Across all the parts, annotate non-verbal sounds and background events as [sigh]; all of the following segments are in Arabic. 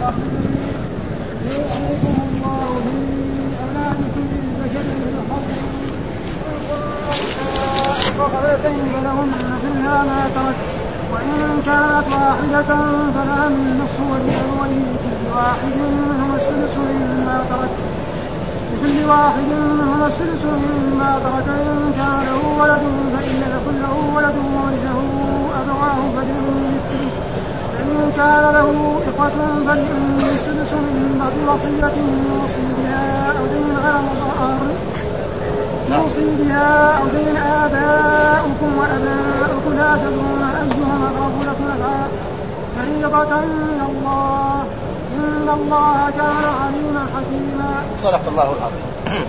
يوصيكم الله في فلهن مثلها ما ترك وإن كانت واحدة فلها النصف ولأبويه لكل واحد منهما السدس مما ترك لكل واحد منهما السدس مما ترك إن كان له ولد فإن يكن له ولد وورثه أبواه فلأمه الثلث فإن كان له إخوة فلأمه السدس من بعد وصية يوصي بها أو دين غير مضار يوصي بها أو دين آباؤكم وأبناؤكم لا تدرون أيهم أقرب لكم نفعا فريضة من الله إن الله كان عليما حكيما. صدق الله العظيم.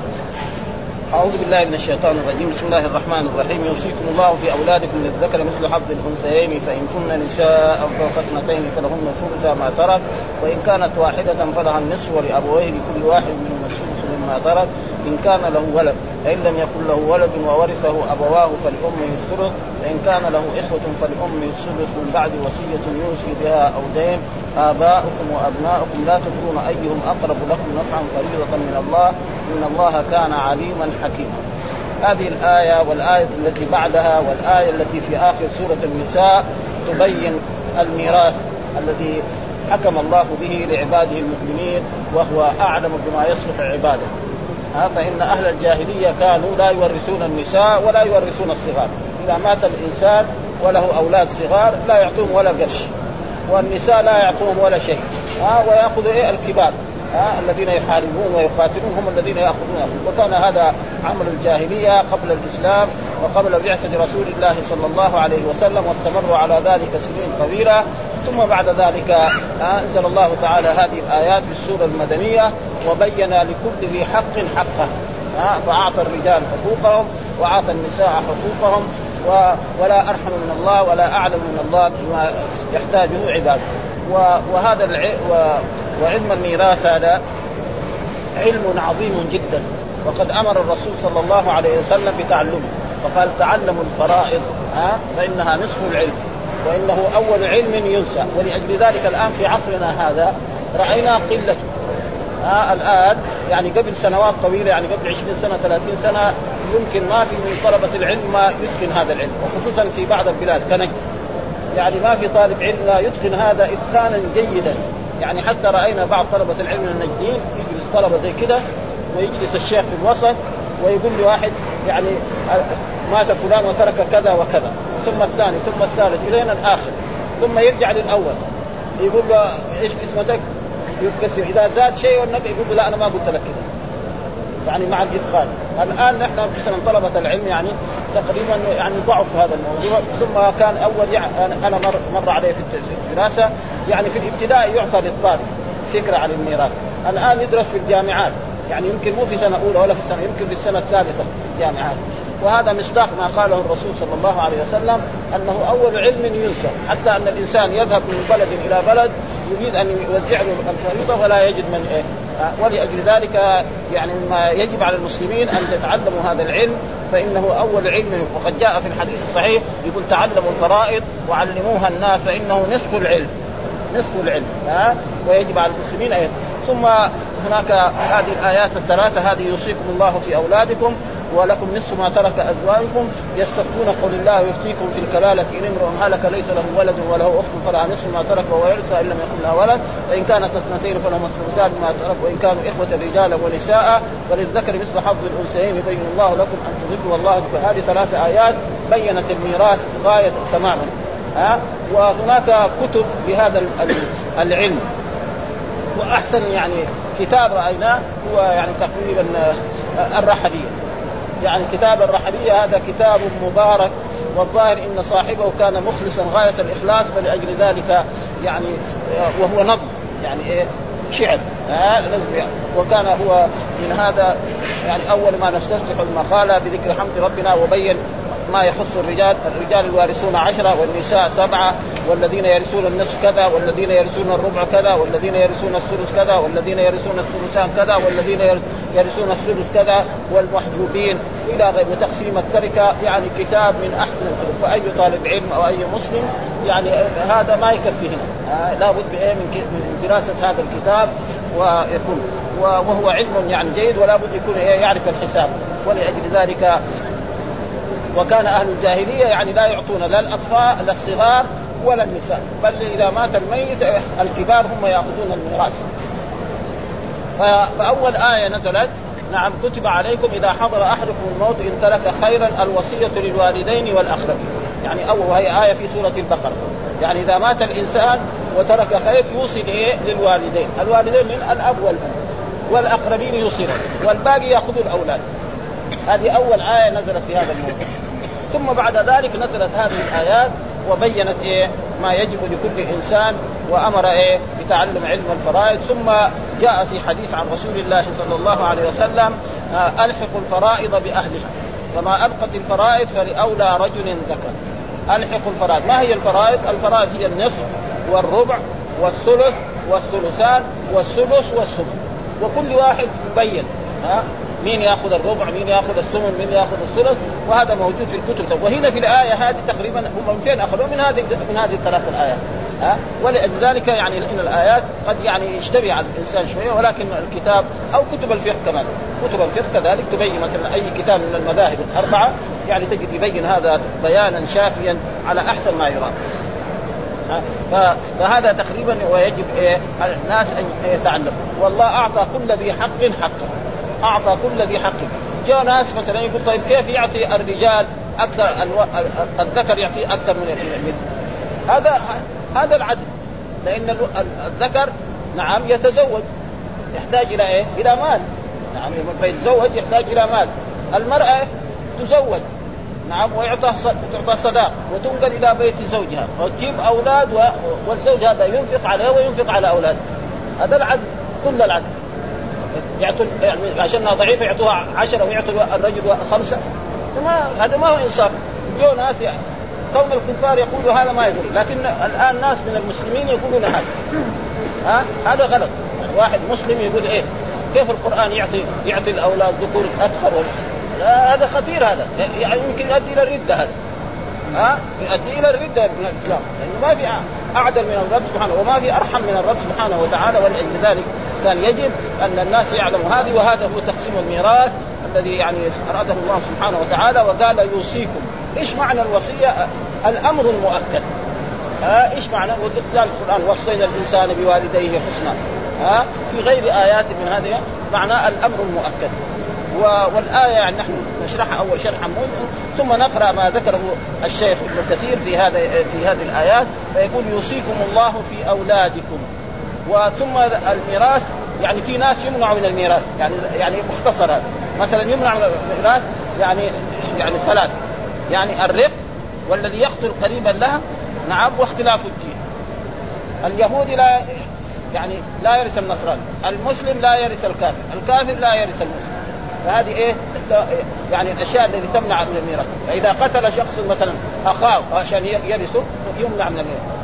أعوذ بالله من الشيطان الرجيم. بسم الله الرحمن الرحيم. يوصيكم الله في أولادكم للذكر مثل حظ الأنثيين. فإن كن نساء فوق اثنتين فلهن ثلث ما ترك. وإن كانت واحدة فلها النصف ولأبويه لكل واحد منهما السدس مما ترك. إن كان له ولد فإن لم يكن له ولد وورثه أبواه فلأمه الثلث فإن كان له إخوة فلأمه السدس من بعد وصية يوصي بها أو دين. آباؤكم وأبناؤكم لا تدرون أيهم أقرب لكم نفعا فريضة من الله. إن الله كان عليما حكيما. هذه الآية والآية التي بعدها والآية التي في آخر سورة النساء تبين الميراث الذي حكم الله به لعباده المؤمنين وهو أعلم بما يصلح عباده. ها فإن أهل الجاهلية كانوا لا يورثون النساء ولا يورثون الصغار. إذا مات الإنسان وله أولاد صغار لا يعطوهم ولا قرش. والنساء لا يعطوهم ولا شيء. ويأخذ إيه؟ الكبار. ها الذين يحاربون ويقاتلون هم الذين ياخذون وكان هذا عمل الجاهلية قبل الإسلام وقبل بعثة رسول الله صلى الله عليه وسلم واستمروا على ذلك سنين طويلة. ثم بعد ذلك أنزل الله تعالى هذه الآيات في السورة المدنية وبين لكل ذي حق حقه فأعطى الرجال حقوقهم وأعطى النساء حقوقهم ولا أرحم من الله ولا أعلم من الله بما يحتاجه عباده. وهذا الع... وعلم الميراث هذا علم عظيم جدا. وقد أمر الرسول صلى الله عليه وسلم بتعلمه. وقال تعلموا الفرائض ها فإنها نصف العلم. وإنه أول علم ينسى. ولأجل ذلك الآن في عصرنا هذا رأينا قلته ها الآن يعني قبل سنوات طويلة يعني قبل 20 سنة 30 سنة يمكن ما في من طلبة العلم ما يتقن هذا العلم. وخصوصا في بعض البلاد كنجد يعني ما في طالب علم لا يتقن هذا إتقانا جيدا. يعني حتى رأينا بعض طلبة العلم النجدين يجلس طلبة زي كده ويجلس الشيخ في الوسط ويقول لواحد يعني مات فلان وترك كذا وكذا. ثم الثاني ثم الثالث إلى الآخر. ثم يرجع للأول. يقول له إيش اسمتك؟ يكسر إذا زاد شيء يقول له لا أنا ما قلت لك كذا. يعني مع الإتقان. الآن نحن مثلا طلبة العلم يعني تقريبا يعني ضعف هذا الموضوع ثم كان أول يعني أنا مر, مر عليه في الدراسة يعني في الابتدائي يعطى للطالب فكرة عن الميراث. الآن يدرس في الجامعات يعني يمكن مو في سنة أولى ولا في السنة يمكن في السنة الثالثة في الجامعات. وهذا مصداق ما قاله الرسول صلى الله عليه وسلم أنه أول علم ينسى حتى أن الإنسان يذهب من بلد إلى بلد يريد أن يوزع له الفريضه ولا يجد من إيه؟ ولأجل ذلك يعني ما يجب على المسلمين أن يتعلموا هذا العلم فإنه أول علم وقد جاء في الحديث الصحيح يقول تعلموا الفرائض وعلموها الناس فإنه نصف العلم نصف العلم ها؟ ويجب على المسلمين أن ثم هناك هذه الآيات الثلاثة هذه يوصيكم الله في أولادكم. ولكم نصف ما ترك أزواجكم يستفتون قل الله يفتيكم في الكلالة. إن امرؤ هلك ليس له ولد وله أخت فلها نصف ما ترك وهو يرث إن لم يكن له ولد. وان كانت اثنتين فلهما الثلثان ما ترك. وإن كانوا إخوة رجالا ونساء فللذكر مثل حظ الأنثيين. يبين الله لكم أن تضلوا والله هذه ثلاث آيات. بينت الميراث غاية تماما. ها؟ وهناك كتب بهذا العلم. وأحسن يعني كتاب رأيناه هو يعني تقريبا الرحبيه يعني كتاب الرحبية هذا كتاب مبارك. والظاهر إن صاحبه كان مخلصا غاية الإخلاص فلأجل ذلك يعني وهو نظم يعني إيه شعر آه وكان هو من هذا يعني أول ما نستفتح المقالة بذكر حمد ربنا وبين ما يخص الرجال الرجال الوارثون عشرة والنساء سبعة. والذين يرثون النصف كذا والذين يرثون الربع كذا والذين يرثون الثلث كذا والذين يرثون الثلثان كذا والذين يرثون الثلث كذا والمحجوبين إلى غير وتقسيم التركة يعني كتاب من أحسن الكتب. فأي طالب علم أو أي مسلم يعني هذا ما يكفي هنا. آه لابد من دراسة هذا الكتاب ويكون وهو علم يعني جيد ولا بد يكون يعرف الحساب. ولأجل ذلك وكان أهل الجاهلية يعني لا يعطون لا الأطفال لا الصغار ولا النساء. بل إذا مات الميت الكبار هم يأخذون الميراث. فأول آية نزلت نعم كتب عليكم إذا حضر أحدكم الموت إن ترك خيرا الوصية للوالدين والأقربين. يعني أول وهي آية في سورة البقرة. يعني إذا مات الإنسان وترك خير يوصي إيه للوالدين. الوالدين من الأب والأم. والأقربين يوصلون والباقي يأخذ الأولاد. هذه أول آية نزلت في هذا الموضوع ثم بعد ذلك نزلت هذه الآيات. وبينت إيه ما يجب لكل إنسان وأمر إيه بتعلم علم الفرائض. ثم جاء في حديث عن رسول الله صلى الله عليه وسلم آه، الحقوا الفرائض بأهلها. فما ابقت الفرائض فلأولى رجل ذكر. الحقوا الفرائض. ما هي الفرائض؟ الفرائض هي النصف والربع والثلث والثلثان والسدس والسدس وكل واحد مبين. ها مين ياخذ الربع مين ياخذ الثمن مين ياخذ الثلث وهذا موجود في الكتب. وهنا في الآية هذه تقريبا هم من فين اخذوه من هذه من هذه الثلاث الآيات. ها؟ ولذلك يعني إن الآيات قد يعني يشتبه على الإنسان شوية ولكن الكتاب أو كتب الفقه كمان. كتب الفقه كذلك تبين مثلا أي كتاب من المذاهب الأربعة يعني تجد يبين هذا بيانا شافيا على أحسن ما يرام. فهذا تقريبا ويجب إيه الناس أن يتعلموا. والله أعطى كل ذي حق حقه. أعطى كل ذي حق. جاء ناس مثلا يقول طيب كيف يعطي الرجال أكثر الذكر يعطي أكثر من من هذا هذا العدل. لأن الذكر نعم يتزوج. يحتاج إلى إيه؟ إلى مال. نعم يتزوج يحتاج إلى مال. المرأة تزوج. نعم ويعطى تعطى صداق. وتنقل إلى بيت زوجها. وتجيب أولاد. والزوج هذا ينفق عليه وينفق على أولاده. هذا العدل كل العدل. يعطوا يعني عشانها ضعيفة يعطوها عشرة ويعطوا الرجل خمسة. ما هذا ما هو إنصاف. جو ناس كون الكفار يقولوا هذا ما يقول. لكن الآن ناس من المسلمين يقولون هذا. ها؟ هذا غلط. يعني واحد مسلم يقول إيه؟ كيف القرآن يعطي يعطي الأولاد ذكور أكثر هذا خطير هذا. يعني يمكن يؤدي إلى الردة هذا. ها؟ يؤدي إلى الردة من الإسلام. لأنه ما في أعدل من الرب سبحانه وما في أرحم من الرب سبحانه وتعالى ولأجل ذلك كان يجب أن الناس يعلموا هذه وهذا هو تقسيم الميراث الذي يعني أراده الله سبحانه وتعالى وقال يوصيكم. إيش معنى الوصية؟ الأمر المؤكد. ها إيش معنى؟ وقال القرآن وصينا الإنسان بوالديه حسنا. ها في غير آيات من هذه معنى الأمر المؤكد. والآية يعني نحن نشرحها أول شرحا ثم نقرأ ما ذكره الشيخ ابن كثير في هذا في هذه الآيات فيقول يوصيكم الله في أولادكم. وثم الميراث يعني في ناس يمنعوا من الميراث يعني يعني مختصر هذا مثلا يمنع من الميراث يعني يعني ثلاث يعني الرق والذي يقتل قريبا لها نعم واختلاف الدين. اليهودي لا يعني لا يرث النصراني. المسلم لا يرث الكافر. الكافر لا يرث المسلم. فهذه إيه؟ يعني الأشياء التي تمنع من الميراث. فإذا قتل شخص مثلا أخاه عشان يرثه يمنع من الميراث.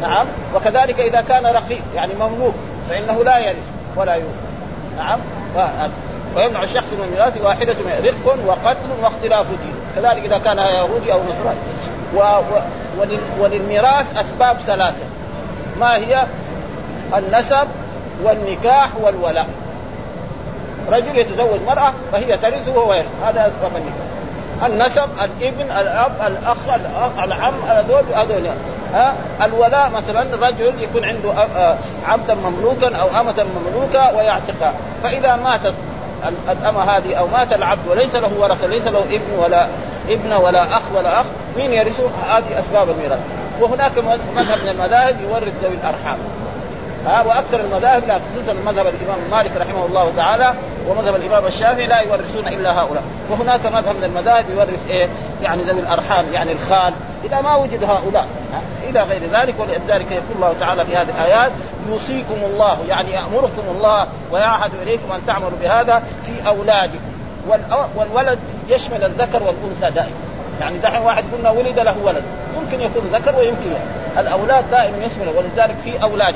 نعم؟ وكذلك إذا كان رقيق يعني مملوك فإنه لا يرث ولا يورث نعم؟ ويمنع الشخص من الميراث واحدة من رق وقتل واختلاف دين. كذلك إذا كان يهودي أو نصراني. و... و... ولل... وللميراث أسباب ثلاثة. ما هي؟ النسب والنكاح والولاء. رجل يتزوج مرأة فهي ترث وهو يرث. هذا أسباب النكاح. النسب الابن الأب الأخ العم هذول هذول. ها؟ الولاء مثلا رجل يكون عنده عبدا مملوكا أو أمة مملوكة ويعتقها فإذا ماتت الأمة هذه أو مات العبد وليس له ورثة ليس له ابن ولا ابن ولا أخ ولا أخ مين يرثه؟ هذه أسباب الميراث وهناك مذهب من المذاهب يورث ذوي الأرحام. ها وأكثر المذاهب لا خصوصا مذهب الإمام مالك رحمه الله تعالى ومذهب الإمام الشافعي لا يورثون إلا هؤلاء. وهناك مذهب من المذاهب يورث إيه؟ يعني ذوي الأرحام يعني الخال. إذا ما وجد هؤلاء إلى غير ذلك ولذلك يقول الله تعالى في هذه الآيات يوصيكم الله يعني يأمركم الله ويعهد إليكم أن تعملوا بهذا في أولادكم. والولد يشمل الذكر والأنثى دائما. يعني دحين واحد قلنا ولد له ولد. ممكن يكون ذكر ويمكن الأولاد دائما يشمل ولذلك في أولاد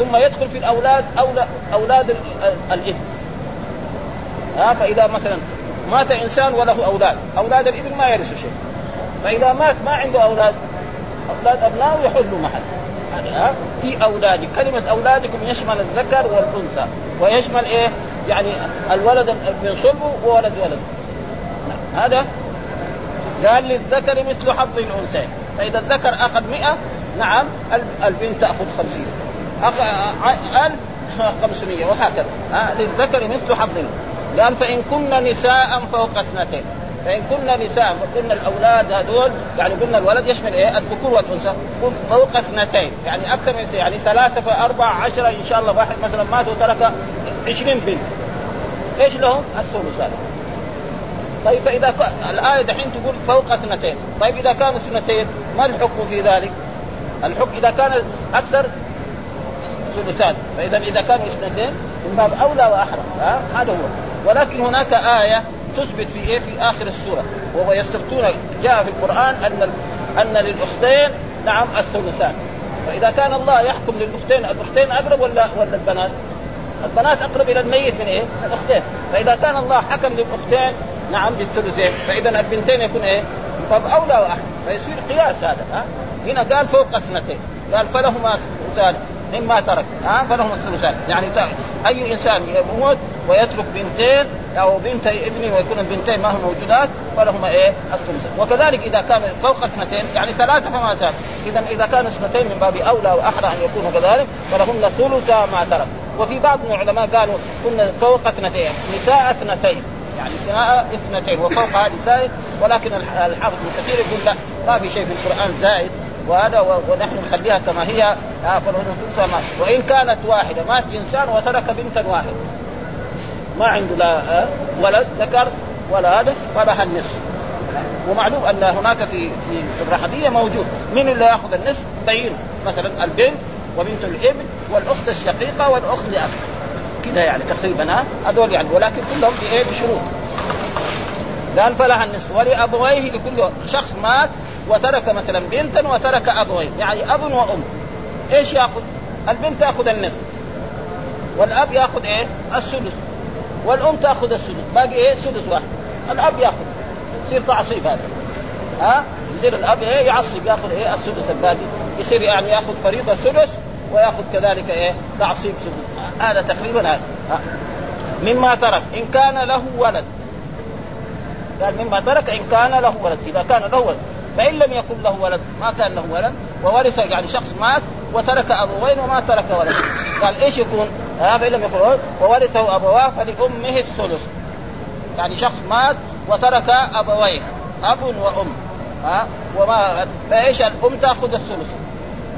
ثم يدخل في الأولاد أولاد أولاد الإبن. ها فإذا مثلا مات إنسان وله أولاد. أولاد الإبن ما يرثوا شيء. فإذا مات ما عنده أولاد أولاد ابنائه يحلوا محل. ها؟ في أولاد. كلمة أولادكم يشمل الذكر والأنثى. ويشمل إيه؟ يعني الولد من صلبه وولد ولد. هذا قال للذكر مثل حظ الأنثى. فإذا الذكر أخذ 100 نعم البنت تأخذ 50 ألف 500 وهكذا. ها للذكر مثل حظ قال فإن كن نساء فوق اثنتين. فإن كنا نساء وكنا الأولاد هذول يعني قلنا الولد يشمل إيه؟ الذكور والأنثى. فوق اثنتين. يعني أكثر من يعني ثلاثة فأربعة عشرة إن شاء الله واحد مثلا مات وترك 20 بنت. إيش لهم؟ الثلث طيب فإذا ك... الآية دحين تقول فوق اثنتين. طيب إذا كان اثنتين ما الحكم في ذلك؟ الحكم إذا كان أكثر ثلثان فإذا إذا كانوا اثنتين من باب أولى وأحرى هذا هو. ولكن هناك آية تثبت في إيه؟ في آخر السورة وهو يستفتون جاء في القرآن أن أن للأختين نعم الثلثان. فإذا كان الله يحكم للأختين الأختين أقرب ولا ولا البنات؟ البنات أقرب إلى الميت من إيه؟ الأختين. فإذا كان الله حكم للأختين نعم بالثلثين. فإذا البنتين يكون إيه؟ طب أولى واحد فيصير قياس هذا ها؟ هنا قال فوق اثنتين قال فلهما ثلثان مما ترك. ها؟ فلهم الثلثان يعني أي إنسان يموت ويترك بنتين أو بنت ابنه ويكون البنتين ما هم موجودات فلهما إيه؟ الثلثان وكذلك إذا كان فوق اثنتين يعني ثلاثة فما زال اذا إذا كان اثنتين من باب أولى وأحرى أن يكونوا كذلك فلهن ثلث ما ترك. وفي بعض من العلماء قالوا كنا فوق اثنتين نساء اثنتين. يعني كناء اثنتين وفوق هذه زائد ولكن الحافظ ابن كثير يقول لا ما في شيء في القرآن زائد. وهذا ونحن نخليها كما هي. وإن كانت واحدة مات إنسان وترك بنتا واحدة. ما عنده لا ولد ذكر ولا هذا فلها النصف. ومعلوم أن هناك في في الرحبيه موجود. من اللي يأخذ النصف؟ بين مثلا البنت وبنت الإبن والأخت الشقيقة والأخت لاب كذا يعني تقريبا هذول يعني. ولكن كلهم بشروط. قال فلها النصف. ولأبويه لكل شخص مات وترك مثلا بنتا وترك أبويه. يعني أب وأم. إيش يأخذ؟ البنت تأخذ النصف. والأب يأخذ إيه؟ السدس. والأم تأخذ السدس. باقي إيه؟ سدس واحد. الأب يأخذ. يصير تعصيب هذا. ها؟ يصير الأب إيه؟ يعصب. يأخذ إيه؟ السدس الباقي. يصير يعني يأخذ فريضة سدس ويأخذ كذلك إيه؟ تعصيب سدس. هذا تقريبا هذا. مما ترك. إن كان له ولد. قال مما ترك إن كان له ولد. إذا كان له ولد فإن لم يكن له ولد ما كان له ولد وورث يعني شخص مات وترك أبوين وما ترك ولد. قال إيش يكون؟ ها فإن لم يكن ولد وورثه أبواه فلأمه الثلث. يعني شخص مات وترك ابوين أب وأم. ها وما فإيش؟ الأم تأخذ الثلث.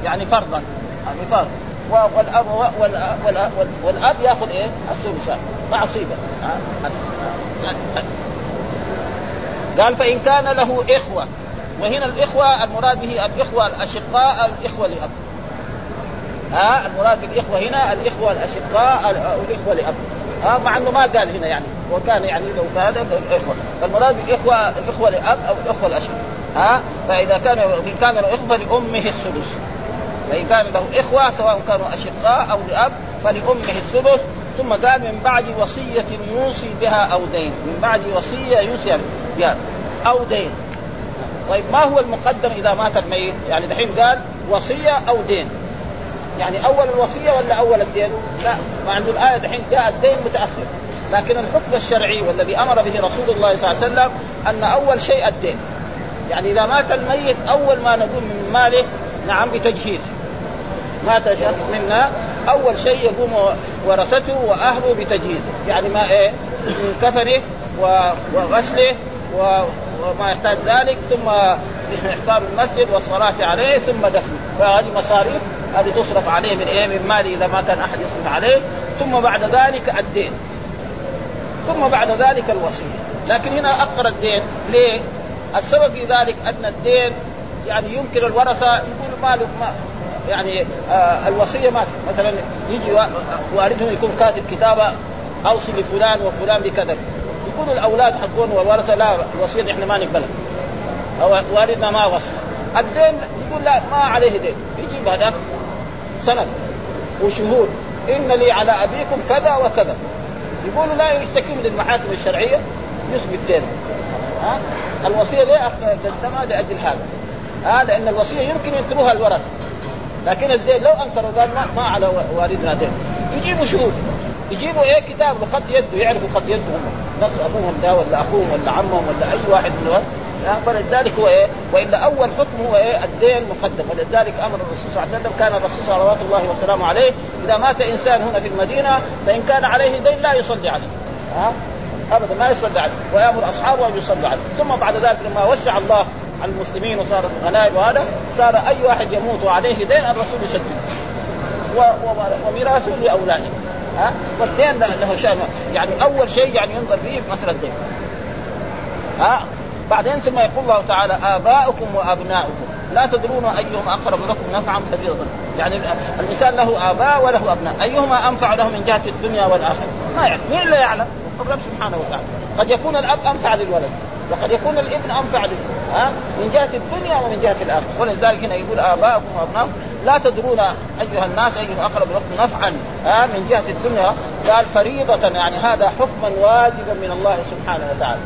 يعني فرضا يعني فرض. والأب والاب, والاب, والأب يأخذ إيه؟ الثلث. تعصيبا قال فإن كان له إخوة وهنا الإخوة المراد به الإخوة الأشقاء أو الإخوة لأب. ها المراد بالإخوة هنا الإخوة الأشقاء أو الإخوة لأب. ها مع إنه ما قال هنا يعني وكان يعني لو كان إخوة. فالمراد بالإخوة الإخوة لأب أو الإخوة الأشقاء. ها فإذا كان إن كان له إخوة فلامه السدس. فإن كان له إخوة سواء كانوا أشقاء أو لأب فلأمه السدس. ثم قال من بعد وصية يوصي بها أو دين. من بعد وصية يوصي يعني أو دين طيب ما هو المقدم إذا مات الميت؟ يعني دحين قال وصية أو دين. يعني أول الوصية ولا أول الدين؟ لا مع إنه الآية دحين جاء الدين متأخر. لكن الحكم الشرعي والذي أمر به رسول الله صلى الله عليه وسلم أن أول شيء الدين. يعني إذا مات الميت أول ما نقوم من ماله نعم بتجهيزه. مات شخص منا أول شيء يقوم ورثته وأهله بتجهيزه، يعني ما إيه؟ من كفنه وغسله وما يحتاج ذلك ثم احضار المسجد والصلاة عليه ثم دفنه فهذه مصاريف هذه تصرف عليه من إيه من إذا ما كان أحد يصرف عليه. ثم بعد ذلك الدين. ثم بعد ذلك الوصية. لكن هنا اخر الدين. ليه؟ السبب في ذلك أن الدين يعني يمكن الورثة يقول ماله ما يعني آه الوصية ما مثلا يجي والدهم يكون كاتب كتابة أوصي لفلان وفلان بكذا. يكون الأولاد حقون والورثة لا الوصيه إحنا ما نقبلها. والدنا ما وصى الدين يقول لا ما عليه دين. يجيب هذاك سند وشهود. إن لي على أبيكم كذا وكذا. يقولوا لا يشتكي من المحاكم الشرعية يثبت دينه. ها؟ الوصية ليه قدمها لأجل هذا؟ ها؟ لأن الوصية يمكن ينكروها الورثة. لكن الدين لو أنكروا قال ما, ما على والدنا دين. يجيبوا شهود. يجيبوا إيه؟ كتاب بخط يده يعرفوا خط يده هم. نص أبوهم ده ولا أخوهم ولا عمهم ولا أي واحد من فلذلك هو إيه؟ وإلا أول حكم هو إيه؟ الدين مقدم ولذلك أمر الرسول صلى الله عليه وسلم كان الرسول صلوات الله وسلامه عليه إذا مات إنسان هنا في المدينة فإن كان عليه دين لا يصلي عليه. ها؟ ابدا ما يصلي عليه. ويأمر أصحابه أن يصلوا عليه. ثم بعد ذلك لما وسع الله على المسلمين وصارت غنائم وهذا صار أي واحد يموت وعليه دين الرسول يسدد وميراثه لأولاده. ها؟ والدين له شان يعني أول شيء يعني ينظر فيه مسألة الدين. ها؟ بعدين ثم يقول الله تعالى آباؤكم وأبناؤكم. لا تدرون أيهم أقرب لكم نفعا فريضة يعني الإنسان له آباء وله أبناء. أيهما أنفع له من جهة الدنيا والآخرة؟ ما يعلم. مين اللي يعلم؟ الرب سبحانه وتعالى. قد يكون الأب أنفع للولد. وقد يكون الابن انفع ها؟ من جهة الدنيا ومن جهة الآخرة. ولذلك هنا يقول آباؤكم وأبناؤكم لا تدرون أيها الناس ايهم اقرب لكم نفعا ها؟ من جهة الدنيا. قال فريضة يعني هذا حكما واجبا من الله سبحانه وتعالى.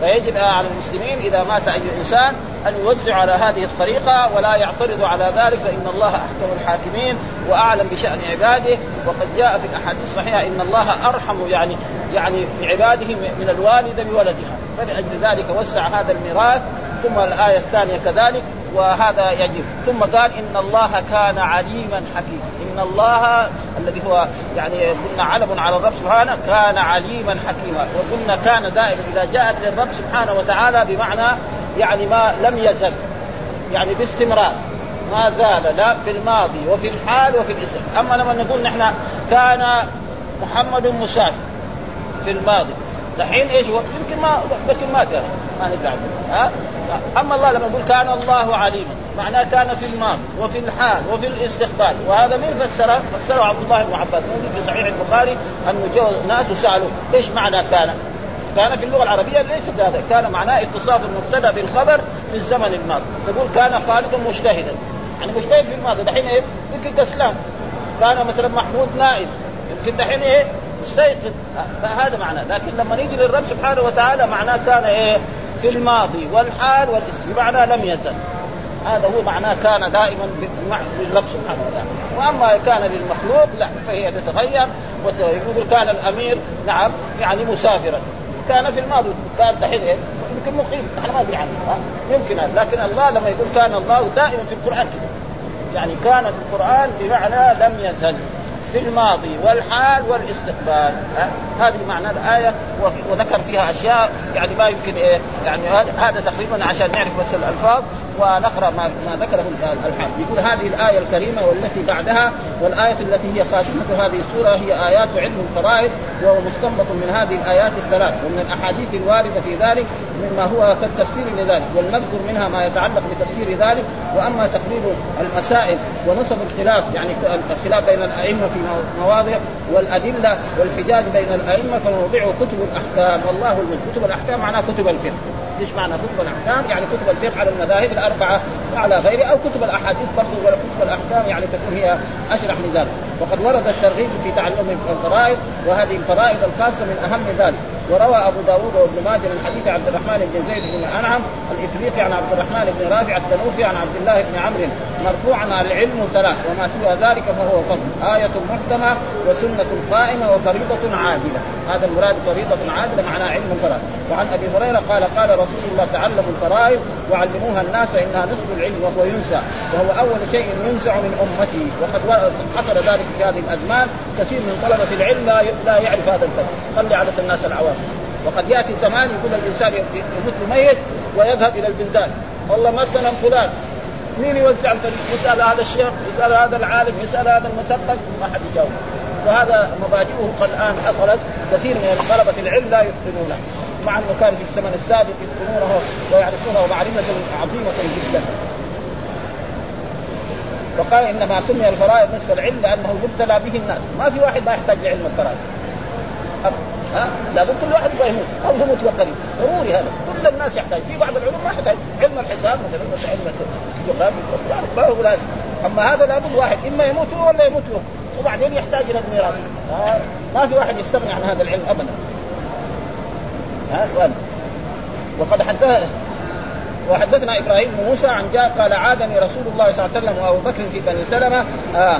فيجب على المسلمين إذا مات أي إنسان أن يوزع على هذه الطريقة ولا يعترض على ذلك فإن الله أحكم الحاكمين وأعلم بشأن عباده. وقد جاء في الأحاديث الصحيحة إن الله أرحم يعني يعني بعباده من الوالدة بولدها. فلأجل ذلك وسع هذا الميراث ثم الآية الثانية كذلك وهذا يجب. ثم قال إن الله كان عليما حكيما. إن الله الذي هو يعني قلنا علم على الرب سبحانه كان عليما حكيما. وقلنا كان دائما إذا جاءت للرب سبحانه وتعالى بمعنى يعني ما لم يزل. يعني باستمرار. ما زال لا في الماضي وفي الحال وفي الاسم. أما لما نقول نحن كان محمد مسافر في الماضي. دحين إيش؟ هو؟ يمكن ما لكن ما كان ما ندري ها؟ أما الله لما يقول كان الله عليما معناه كان في الماضي وفي الحال وفي الاستقبال. وهذا من فسره؟ فسره عبد الله بن عباس. موجود في صحيح البخاري انه ناس وسالوا إيش معنى كان؟ كان في اللغة العربية ليس هذا كان معناه اتصاف المبتدأ بالخبر في الزمن الماضي. تقول كان خالد مجتهدا. يعني مجتهد في الماضي دحين إيه؟ يمكن كسلان. كان مثلا محمود نائم يمكن دحين إيه؟ مستيقظ فهذا معناه. لكن لما نيجي للرب سبحانه وتعالى معناه كان إيه؟ في الماضي والحال والاستقبال بمعنى لم يزل. هذا هو معناه كان دائما للرب سبحانه وتعالى. وأما كان للمخلوق لا فهي تتغير ويقول كان الأمير نعم يعني مسافرا. كان في الماضي كان دحين إيه؟ يمكن مقيم. نحن ما ندري عنه يمكن هذا لكن الله لما يقول كان الله دائما في القرآن. كده يعني كان في القرآن بمعنى لم يزل. في الماضي والحال والاستقبال؟ هذه معنى الآية وذكر فيها أشياء يعني ما يمكن إيه يعني هذا تقريبا عشان نعرف بس الألفاظ ونقرأ ما, ما ذكره الحال يقول هذه الآية الكريمة والتي بعدها والآية التي هي خاتمة هذه السورة هي آيات علم الفرائض وهو مستنبط من هذه الآيات الثلاث ومن الأحاديث الواردة في ذلك مما هو كالتفسير لذلك ولنذكر منها ما يتعلق بتفسير ذلك وأما تقرير المسائل ونصب الخلاف يعني الخلاف بين الأئمة في مواضع والأدلة والحجاج بين الأئمة فموضعه كتب الأحكام. والله كتب الأحكام معناها كتب الفقه. إيش معنى كتب الأحكام؟ يعني كتب الفقه على المذاهب الأربعة وعلى غيره أو كتب الأحاديث برضه ولا كتب الأحكام يعني تكون هي أشرح لذلك، وقد ورد الترغيب في تعلم الفرائض وهذه الفرائض الخاصة من أهم ذلك، وروى أبو داود وابن ماجه من حديث عبد الرحمن بن زيد بن أنعم الإفريقي عن عبد الرحمن بن رافع التنوفي عن عبد الله بن عمرو مرفوعا العلم ثلاث وما سوى ذلك فهو فضل. آية محكمة وسنة قائمة وفريضة عادلة. هذا المراد فريضة عادلة معناها علم الفرائض. وعن أبي هريرة قال قال رسول الله تعلموا الفرائض وعلموها الناس فإنها نصف العلم وهو ينسى وهو أول شيء ينزع من أمتي وقد حصل ذلك في هذه الأزمان كثير من طلبة العلم لا يعرف هذا الفرق خلي عادة الناس العوام وقد يأتي زمان يقول الإنسان يموت ميت ويذهب إلى البلدان والله مثلا فلان مين يوزع الفريق؟ يسأل هذا الشيخ، يسأل هذا العالم، يسأل هذا المثقف، ما حد يجاوب. وهذا مبادئه الآن حصلت كثير من طلبة العلم لا يتقنونه. مع انه كان في الزمن السابق يتقنونه ويعرفونه معرفة عظيمة جدا. وقال إنما سمي الفرائض نصف العلم لأنه يبتلى به الناس، ما في واحد ما يحتاج لعلم الفرائض. ها؟ لابد كل واحد يبغى يموت. أو يموت وقريب. ضروري هذا. كل الناس يحتاج. في بعض العلوم ما يحتاج. علم الحساب مثلا علم الجغرافيا. ما هو لازم أما هذا لابد واحد. إما يموت هو ولا يموت هو. وبعدين يحتاج إلى الميراث. ما في واحد يستغني عن هذا العلم ابدا. ها سؤال وقد حدث وحدثنا إبراهيم بن موسى عن جاء قال عادني رسول الله صلى الله عليه وسلم وأبو بكر في بني سلمة آه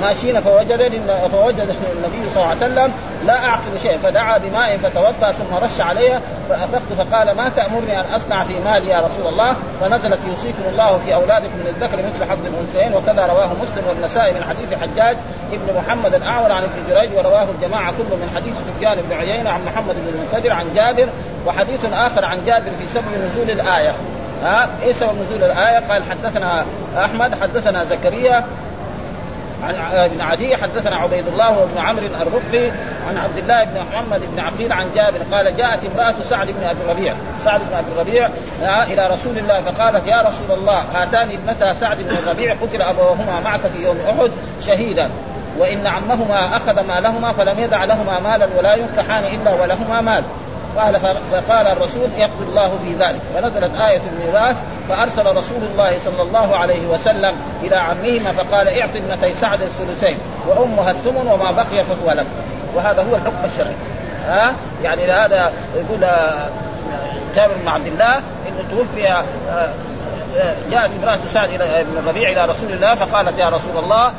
ماشيين فوجد فوجد النبي صلى الله عليه وسلم لا اعقل شيء فدعا بماء فتوضأ ثم رش علي فأفقت فقال ما تأمرني أن أصنع في مالي يا رسول الله فنزلت يوصيكم الله في أولادكم من الذكر مثل حظ الأنثيين وكذا رواه مسلم والنسائي من حديث حجاج ابن محمد الأعور عن ابن جريج ورواه الجماعة كله من حديث سفيان بن عيينة عن محمد بن المنكدر عن جابر وحديث آخر عن جابر في سبب نزول الآية ها إيه سبب نزول الآية؟ قال حدثنا أحمد حدثنا زكريا عن ابن عدي حدثنا عبيد الله وابن عمرو الرقي عن عبد الله بن محمد بن عقيل عن جابر قال جاءت امرأة سعد بن أبي الربيع سعد بن أبي الربيع إلى رسول الله فقالت يا رسول الله هاتان ابنتا سعد بن الربيع قتل أبوهما معك في يوم أحد شهيدا وإن عمهما أخذ مالهما فلم يدع لهما مالا ولا ينكحان إلا ولهما مال. قال فقال الرسول يقضي الله في ذلك. فنزلت آية الميراث فأرسل رسول الله صلى الله عليه وسلم إلى عمهما فقال اعط ابنتي سعد الثلثين وأمها الثمن وما بقي فهو لك. وهذا هو الحكم الشرعي. ها؟ يعني هذا يقول آه، جابر بن عبد الله إنه توفي آه، جاءت امرأة سعد ابن الربيع إلى رسول الله فقالت يا رسول الله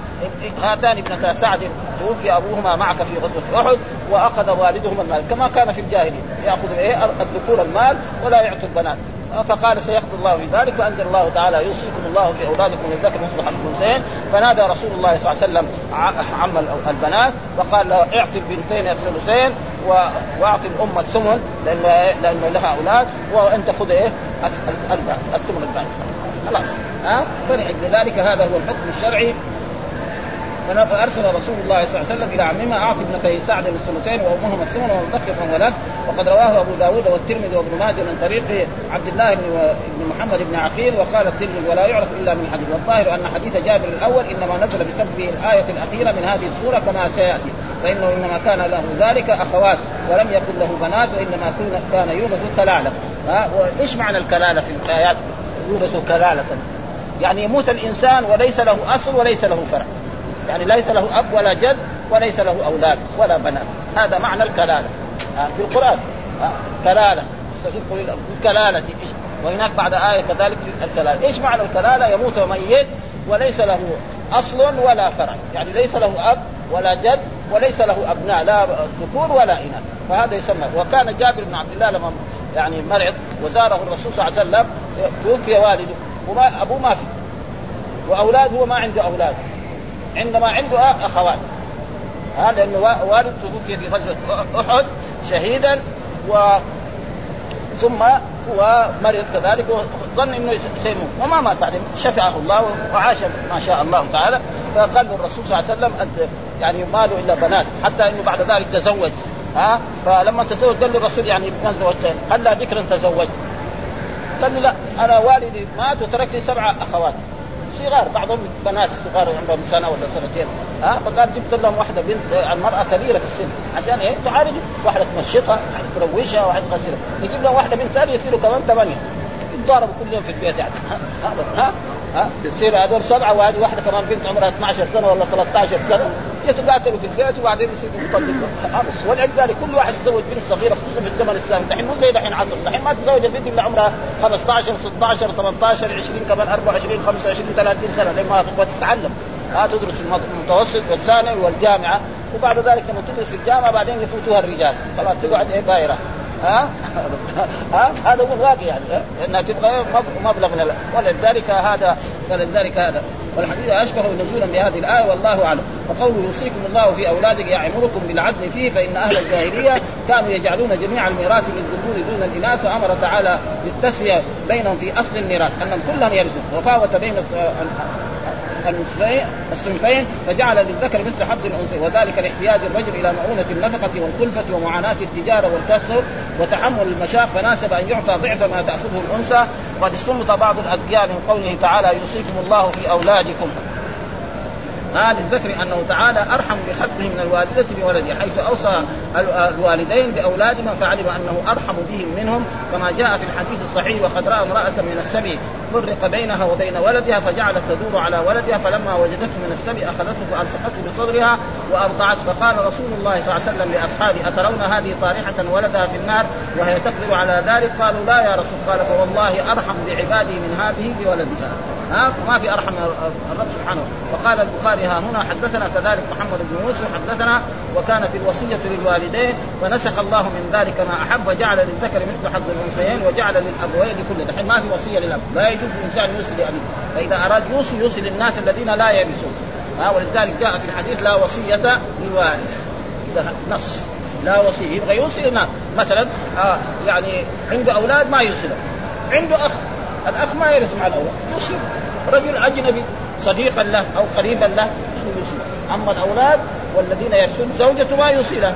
هاتان ابنتا سعد توفي أبوهما معك في غزوة أحد وأخذ والدهما المال كما كان في الجاهلية يأخذ إيه؟ الذكور المال ولا يعطي البنات. فقال سيقضي الله في ذلك فانزل الله تعالى يوصيكم الله في اولادكم من الذكر مثل حظ الأنثيين. فنادى رسول الله صلى الله عليه وسلم عم البنات وقال له اعطي البنتين الثلثين واعطي الأم الثمن لأن لأن لها أولاد وأنت خذ إيه؟ الثمن الباقي خلاص. ها؟ فلأجل ذلك هذا هو الحكم الشرعي. فأرسل رسول الله صلى الله عليه وسلم إلى عمهما أعطي ابنتي سعد الثلثين وامهما الثمن فهو لك. وقد رواه أبو داود والترمذي وابن ماجه من طريق عبد الله بن محمد بن عقيل وقال الترمذي ولا يعرف إلا من حديث. والظاهر أن حديث جابر الأول إنما نزل بسبب الآية الأخيرة من هذه السورة كما سيأتي. فإنه إنما كان له ذلك أخوات ولم يكن له بنات وإنما كان يورث كلالة. وإيش معنى الكلالة في الآيات؟ يورث كلالة. يعني يموت الإنسان وليس له أصل وليس له فرع. يعني ليس له أب ولا جد وليس له أولاد ولا بنات. هذا معنى الكلالة. في القرآن. كلالة. استشرقوا الكلاله وهناك بعد آية كذلك في الكلالة. إيش معنى الكلالة؟ يموت ميت وليس له أصل ولا فرع. يعني ليس له أب ولا جد وليس له أبناء لا ذكور ولا إناث. فهذا يسمى. وكان جابر بن عبد الله لما يعني مرض وزاره الرسول صلى الله عليه وسلم توفي والده. وما أبوه ما في. وأولاد هو ما عنده أولاد. عندما عنده اخوات هذا إنه والد توفي في غزوة أحد شهيدا و ثم هو مرض كذلك وظن إنه سيموت. وما مات بعدين شفعه الله وعاش ما شاء الله تعالى. فقال الرسول صلى الله عليه وسلم أنت يعني ما له إلا بنات. حتى إنه بعد ذلك تزوج. ها؟ فلما تزوج قال الرسول يعني من زوجتين قال لا بكرا تزوج. قال له لا أنا والدي مات وترك لي سبعه أخوات. صغار بعضهم بنات صغار عمرهم سنة ولا سنتين. ها فقال جبت لهم واحدة بنت المرأة كبيرة في السن عشان إيه تعالج. واحدة تمشطها واحدة تروشها واحدة تغسلها. نجيب لهم واحدة بنت ثانية يصيروا كمان ثمانية. يتضاربوا كل يوم في البيت يعني. ها ها؟ ها بتصير هذول سبعة وهذه واحدة كمان بنت عمرها 12 سنة ولا 13 سنة يتقاتلوا في البيت وبعدين يصيروا يطلقوا ولذلك كل واحد يتزوج بنت صغيرة خصوصا في الزمن الاسلامي دحين مو زي دحين عصر. دحين ما تتزوج البنت الا عمرها 15 16 18 20 كمان 24 25 30 سنة. لما تتعلم. ها تدرس المتوسط والثانوي والجامعة. وبعد ذلك لما تدرس الجامعة بعدين يفوتوها الرجال. خلاص تقعد إيه بايرة. ها؟ ها؟ هذا هو الواقع يعني انها تبغى مبلغ من ولذلك هذا ولذلك هذا. والحديث أشبه نزولا بهذه الآية والله أعلم. وقوله يوصيكم الله في أولادك يامركم بالعدل فيه فإن أهل الجاهلية كانوا يجعلون جميع الميراث للذكور دون الإناث فامر تعالى بالتسوية بينهم في أصل الميراث أنهم كلهم يرثون وفاوت بين الصنفين فجعل للذكر مثل حظ الأنثى وذلك لاحتياج الرجل إلى مؤونة النفقة والكلفة ومعاناة التجارة والكسب وتحمل المشاق فناسب أن يعطى ضعف ما تأخذه الأنثى. وقد استنبط بعض الأذكياء من قوله تعالى يوصيكم الله في أولادكم. ها للذكر أنه تعالى أرحم بخلقه من الوالدة بولده حيث أوصى الوالدين باولادهما فعلم أنه أرحم بهم منهم كما جاء في الحديث الصحيح وقد رأى امرأة من السبع فرق بينها وبين ولدها فجعلت تدور على ولدها فلما وجدته من السبع أخذته فألصقته بصدرها وارضعته فقال رسول الله صلى الله عليه وسلم لأصحابه أترون هذه طارحة ولدها في النار وهي تقدر على ذلك؟ قالوا لا يا رسول قال فوالله أرحم بعباده من هذه بولدها. ها ما في أرحم الرب سبحانه. وقال البخاري ها هنا حدثنا كذلك محمد بن يوسف حدثنا وكانت الوصية للوالدين فنسخ الله من ذلك ما أحب وجعل للذكر مثل حظ الأنثيين وجعل للأبوين لكل دحين ما في وصية للأب. لا يجوز الإنسان يوصي لأبيه. فإذا أراد يوصي يوصي للناس الذين لا يرثون ها ولذلك جاء في الحديث لا وصية للوارث. إذا نص. لا وصية. يبغى يوصي مثلا آه يعني عنده أولاد ما يوصي عنده الأخ ما يرث مع الاولاد يوصي رجل أجنبي صديقا له أو قريبا له يوصي أما الأولاد والذين يرثون زوجته ما يوصي له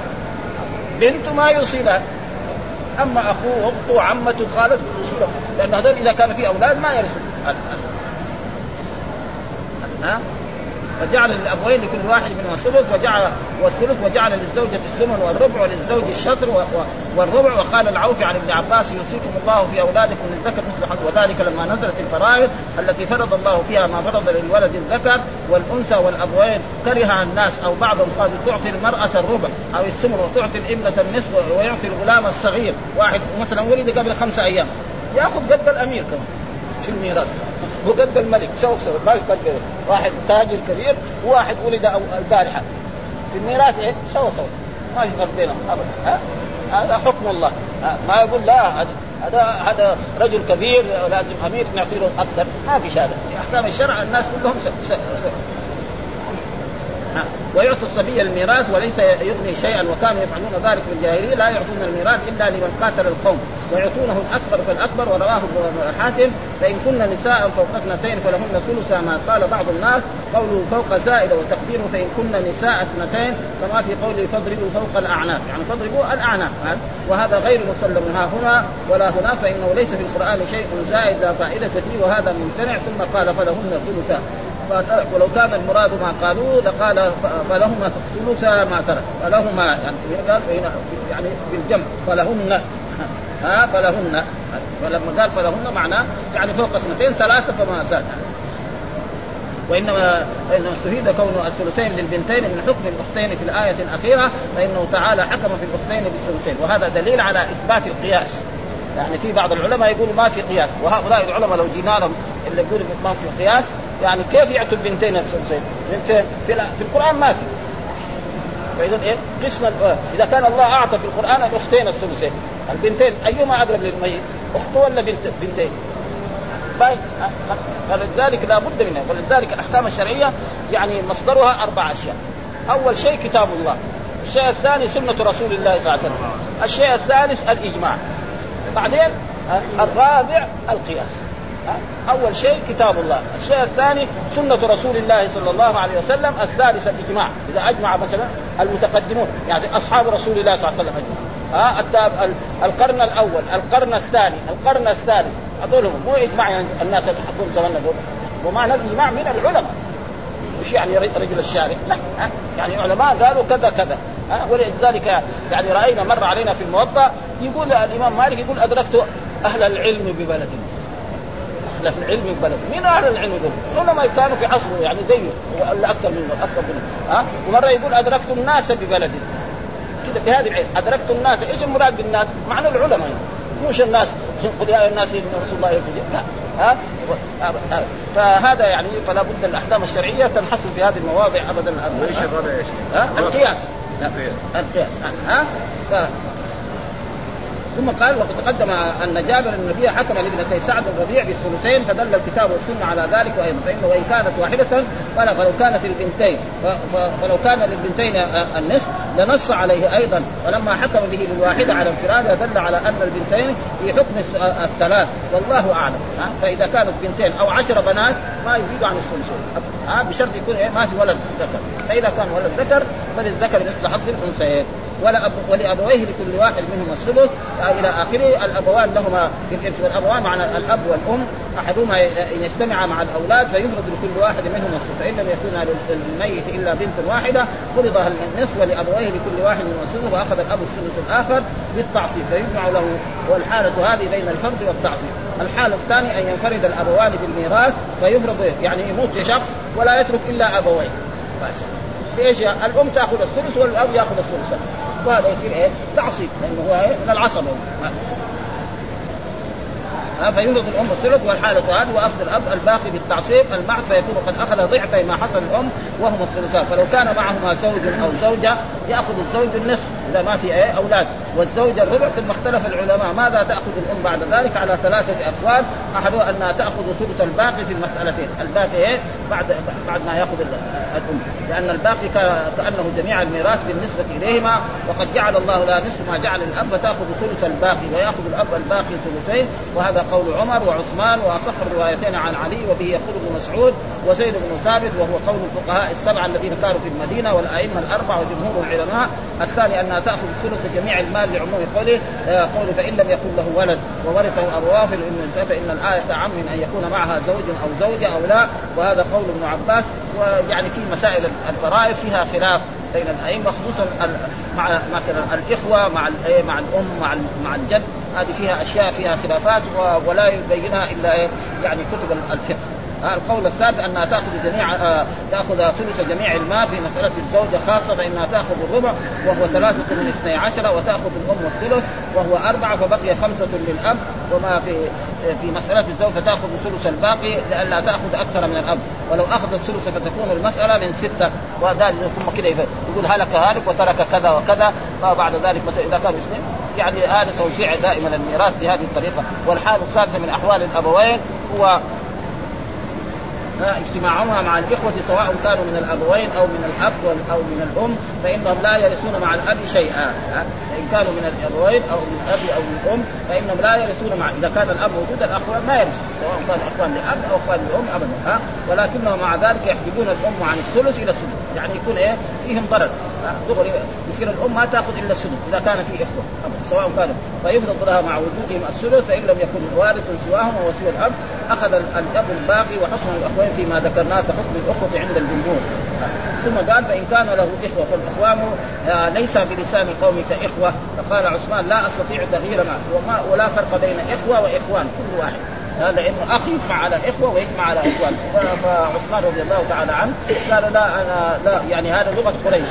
بنته ما يوصي له أما أخوه واخته وعمته وخالته يوصي له لأن هذول إذا كان في أولاد ما يرثون. وجعل للابوين لكل واحد منهما الثلث وجعل والثلث وجعل للزوجة الثمن والربع وللزوج الشطر والربع. وقال العوفي عن ابن عباس يوصيكم الله في أولادكم للذكر مثل حظ وذلك لما نزلت الفرائض التي فرض الله فيها ما فرض للولد الذكر. والأنثى والأبوين كرهها الناس أو بعضهم قالوا تعطي المرأة الربع أو الثمن وتعطي الابنه النصف ويعطي الغلام الصغير. واحد مثلا ولد قبل خمسة أيام. ياخذ قد الأمير كمان. في الميراث وقد الملك سوى سوى ما يقدر واحد تاجر كبير وواحد ولد البارحة. في الميراث إيه؟ سوى سوى ما يفرق بينهم ابدا. هذا حكم الله. ما يقول لا هذا هذا رجل كبير لازم أمير نعطي له أكثر. ما في شهاده في أحكام الشرع الناس كلهم. ويعطي الصبي الميراث وليس يغني شيئا. وكانوا يفعلون ذلك في الجاهلية. لا يعطون الميراث إلا لمن قاتل القوم. ويعطونه الأكبر. فالاكبر ورواه حاتم فإن كن نساء فوق اثنتين فلهن ثلث ما قال بعض الناس. قوله فوق زائده وتقديره فإن كن نساء اثنتين كما في قوله فاضربوا فوق الأعناق. يعني فاضربوا الأعناق وهذا غير مسلم ها هنا ولا هناك فإنه ليس في القرآن شيء زائد لا فائدة فيه وهذا ممتنع. ثم قال فلهن ثلثا ولو كان المراد ما قالوه لقال فلهما ثلث ما ترك. فلهما يعني يعني بالجمع فلهن. ها فلهن. فلما قال فلهن معناه يعني فوق اثنتين ثلاثة فما زاد. وإنما إنما استفيد كون الثلثين للبنتين من حكم الأختين في الآية الأخيرة فإنه تعالى حكم في الأختين بالثلثين. وهذا دليل على إثبات القياس. يعني في بعض العلماء يقولوا ما في قياس. وهؤلاء العلماء لو جينا لهم اللي يقولوا ما في قياس يعني كيف يعطوا البنتين الثلثين؟ من فين؟ في, في القرآن ما في فإذا إيه؟ قسم إذا كان الله أعطى في القرآن الأختين الثلثين البنتين أيهما أقرب للميت؟ اخته ولا بنت بنتين؟ طيب فلذلك لا بد منها ولذلك الأحكام الشرعية يعني مصدرها أربع أشياء أول شيء كتاب الله الشيء الثاني سنة رسول الله صلى الله عليه وسلم الشيء الثالث الإجماع بعدين الرابع القياس أول شيء كتاب الله، الشيء الثاني سنة رسول الله صلى الله عليه وسلم، الثالث الاجماع، إذا أجمع مثلا المتقدمون. يعني أصحاب رسول الله صلى الله عليه وسلم. ها؟ القرن الأول، القرن الثاني، القرن الثالث، هذول مو إجماع يعني الناس اللي زماننا دول، ومعنى الاجماع من العلماء. مش يعني رجل الشارع، لا؟ يعني علماء قالوا كذا كذا،؟ ولذلك يعني رأينا مر علينا في الموطأ يقول الإمام مالك يقول أدركت أهل العلم ببلدنا أهل العلم ببلد مين أهل العلم دول؟ العلماء كانوا في عصره يعني زيه ولا أكثر منه أكثر منه. ها؟ ومرة يقول أدركت الناس ببلدي كذا بهذه العلم. أدركت الناس. إيش المراد بالناس؟ معنى العلماء. يعني. مش الناس. قل يا الناس ان رسول الله يقول لا ها؟ فهذا يعني فلا بد الأحكام الشرعية تنحصر في هذه المواضع ابدا. إيش الرابع إيش؟ القياس. القياس. ها؟ ثم قال وقد تقدم أن جابر النبي حكم لابنتي سعد الربيع بالثلثين فدل الكتاب والسنة على ذلك وأيضا فانه وإن كانت واحدة فلو كانت البنتين فلو كان للبنتين النصف لنص عليه أيضا ولما حكم به للواحده على انفرادها دل على أن البنتين في حكم الثلاث والله أعلم. فإذا كانت بنتين أو عشر بنات ما يزيد عن الثلثين. بشرط يكون إيه؟ ما في ولد ذكر. فإذا كان ولد ذكر فللذكر مثل حظ الأنثيين. ولأبويه لكل واحد منهما السدس إلى آخره. الأبوان لهما في الارث والأبوان معنى الأب والأم أحدهما ان يجتمع مع الأولاد فيفرض لكل واحد منهما السدس. فان لم يكن للميت إلا بنت واحدة فرض النصف ولأبويه لكل واحد منهما السدس وأخذ الأب السدس الآخر بالتعصيب. فيجمع له والحالة هذه بين الفرض والتعصيب. الحالة الثانية أن ينفرد الأبوان بالميراث فيفرض يعني يموت شخص ولا يترك إلا أبويه. بس. ليش؟ الأم تأخذ الثلث والأب يأخذ الثلث وهذا يصير إيه؟ تعصيب لأنه هو إيه؟ من العصبة فيولد الأم الثلث والحاله هذه وأخذ الأب الباقي بالتعصيب المعد فيكون قد أخذ ضعفي ما حصل الأم وهما الثلثان فلو كان معهما زوج أو زوجة يأخذ الزوج النصف. اذا ما في إيه؟ أولاد. والزوجه الربع ثم اختلف العلماء ماذا تأخذ الأم بعد ذلك؟ على ثلاثة أقوال. احدها انها تأخذ ثلث الباقي في المسألتين. الباقي إيه؟ بعد بعد ما يأخذ الأم. لأن الباقي كأنه جميع الميراث بالنسبة إليهما. وقد جعل الله لها نصف ما جعل الأب فتأخذ ثلث الباقي. ويأخذ الأب الباقي ثلثين. وهذا قول عمر وعثمان وأصح الروايتين عن علي وبه يقول ابن مسعود وزيد بن ثابت وهو قول الفقهاء السبعه الذين كانوا في المدينة والأئمة الأربعة وجمهور العلماء. الثاني انها تاخذ ثلث جميع المال لعموم قوله آه، قول فإن لم يكن له ولد وورثه ابواه فإن الآية تعم من أن يكون معها زوج أو زوجة أو لا وهذا قول ابن عباس ويعني في مسائل الفرائض فيها خلاف بين الأئمة خصوصا مع مثلا الإخوة مع إيه، مع الأم مع مع الجد هذه فيها أشياء فيها خلافات ولا يبينها إلا إيه، يعني كتب الفقه. القول الثالث انها تأخذ جميع آه تأخذ ثلث جميع المال في مسألة الزوجة خاصة فإنها تأخذ الربع وهو ثلاثة من اثني عشر وتأخذ الأم الثلث وهو أربعة فبقي خمسة للأب وما في في مسألة الزوج فتاخذ ثلث الباقي لئلا تأخذ أكثر من الأب. ولو أخذت ثلث فتكون المسألة من ستة. وذلك ثم كذا يقول هلك هالك وترك كذا وكذا فبعد ذلك مثلا إذا كان مسلم يعني هذا توزيع دائما الميراث بهذه الطريقة. والحال الثالثه من أحوال الأبوين هو اجتماعهما مع الإخوة سواء كانوا من الأبوين أو من الأب أو من الأم فإنهم لا يرثون مع الأب شيئا فإن كانوا من الأبوين أو من الأب أو من الأم فإنهم لا يرثون مع إذا كان الأب موجود الأخوان ما يرث سواء كانوا أخوان لأب أو أخوان لأم أبدا ولكنهم مع ذلك يحجبون الأم عن الثلث إلى السدس يعني يكون إيه؟ فيهم ضرر. دغري يصير الأم ما تأخذ إلا السدس إذا كان في إخوة سواء كانوا فيفرض لها مع وجودهم الثلث فإن لم يكن وارث سواهم وسوى الأب أخذ الأب الباقي وحكم الأخوين فيما ذكرناه كحكم الأخوة عند الجمهور. ثم قال فإن كان له إخوة فالإخوان آه، ليس بلسان قومك إخوة. فقال عثمان لا أستطيع تغيير ما وما ولا فرق بين إخوة وإخوان كل واحد. لأنه اخ يجمع على إخوة ويجمع على اخوان فعثمان رضي الله تعالى عنه قال لا أنا لا يعني هذا لغة قريش.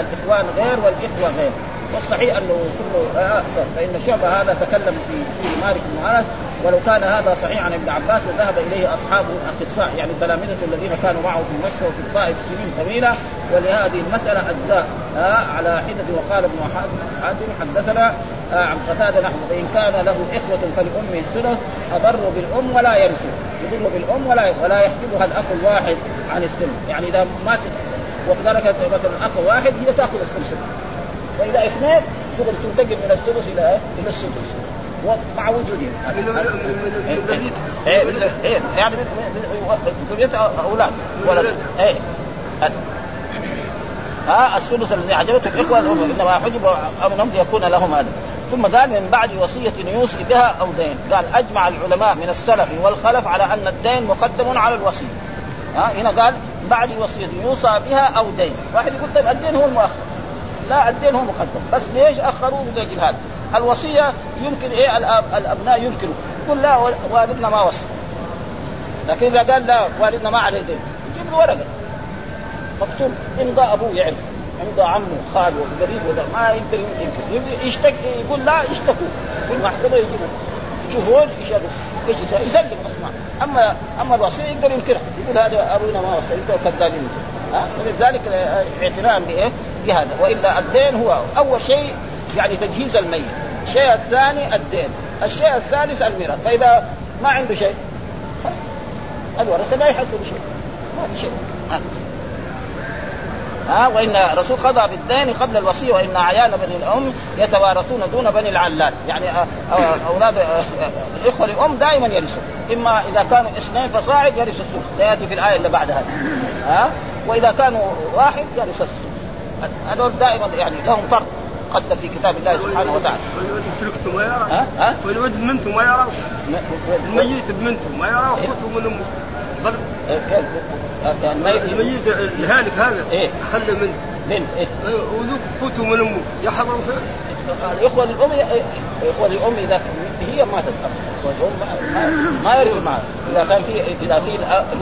الإخوان غير والإخوة غير. والصحيح أنه كله آه فإن شعبة هذا تكلم في في مالك بن أنس ولو كان هذا صحيح عن ابن عباس لذهب إليه اصحابه الأخصاء يعني تلامذته الذين كانوا معه في مكة وفي الطائف سنين طويلة ولهذه المسألة أجزاء آه على حدة وقال ابن حاتم حدثنا آه عن قتادة نحو فان كان له إخوة فلأمه الثلث اضروا بالأم ولا يرثوا يضر بالأم ولا ولا يحجبها الأخ الواحد عن الثلث يعني إذا مات وتركت مثلا أخ واحد هي تأخذ الثلث وإذا اثنين تنتقل من الثلث إلى؟ إلى السدس مع وجودهم إيه إيه يعني أولاد ولد. إيه. ها الثلث الذي عجبته الإخوة إنما حجب امنهم ليكون لهم هذا. ثم قال من بعد وصية يوصي بها أو دين. قال أجمع العلماء من السلف والخلف على أن الدين مقدم على الوصية. ها هنا قال بعد وصية يوصى بها أو دين. واحد يقول طيب الدين هو المؤخر. لا الدين هو مقدم. بس ليش أخروه من أجل هذا الوصية يمكن إيه الأب الأبناء يمكنوا. يقول لا والدنا ما وصى. لكن إذا قال لا والدنا ما عليه دين. يجيب له ورقة. مكتوب امضى أبوه يعرف. امضى عمه خاله قريب وده ما يقدر يمكن. يشتك يقول لا يشتكوا. في المحكمة يجيبوا. شهود يشهدوا إيش يسلم اسمع اما أما الوصية يقدر ينكرها. يقول هذا أبونا ما وصى. أنتم كذابين ها؟ ولذلك اعتناء بإيه؟ بهذا. وإلا الدين هو أول شيء يعني تجهيز الميت. الشيء الثاني الدين. الشيء الثالث الميراث. فإذا ما عنده شيء الورثة لا يحصلوا شيء. ما في شيء. ها. وإن الرسول قضى بالدين قبل الوصية وإن اعيان بني الأم يتوارثون دون بني العلات يعني أولاد الاخوه الام دائما يرثوا إما إذا كانوا اثنين فصاعد يرث الثلث. سيأتي في الآية اللي بعدها. ها؟ وإذا كانوا واحد يرث الثلث. هذول دائما يعني لهم فرق مقدر في كتاب الله سبحانه وتعالى. والولد تركته ما يرى ها؟ ها والولد بمنته ما يرى الميت بمنته ما يرى اخوته من؟ يعني الميت الميت الهالك هذا. إيه. خلى منه. من إيه؟ وذوك اخوته من امه يحضروا فيه الاخوه للام الاخوه للام إذا هي ماتت للام ما- يرث معها. إذا كان في إذا في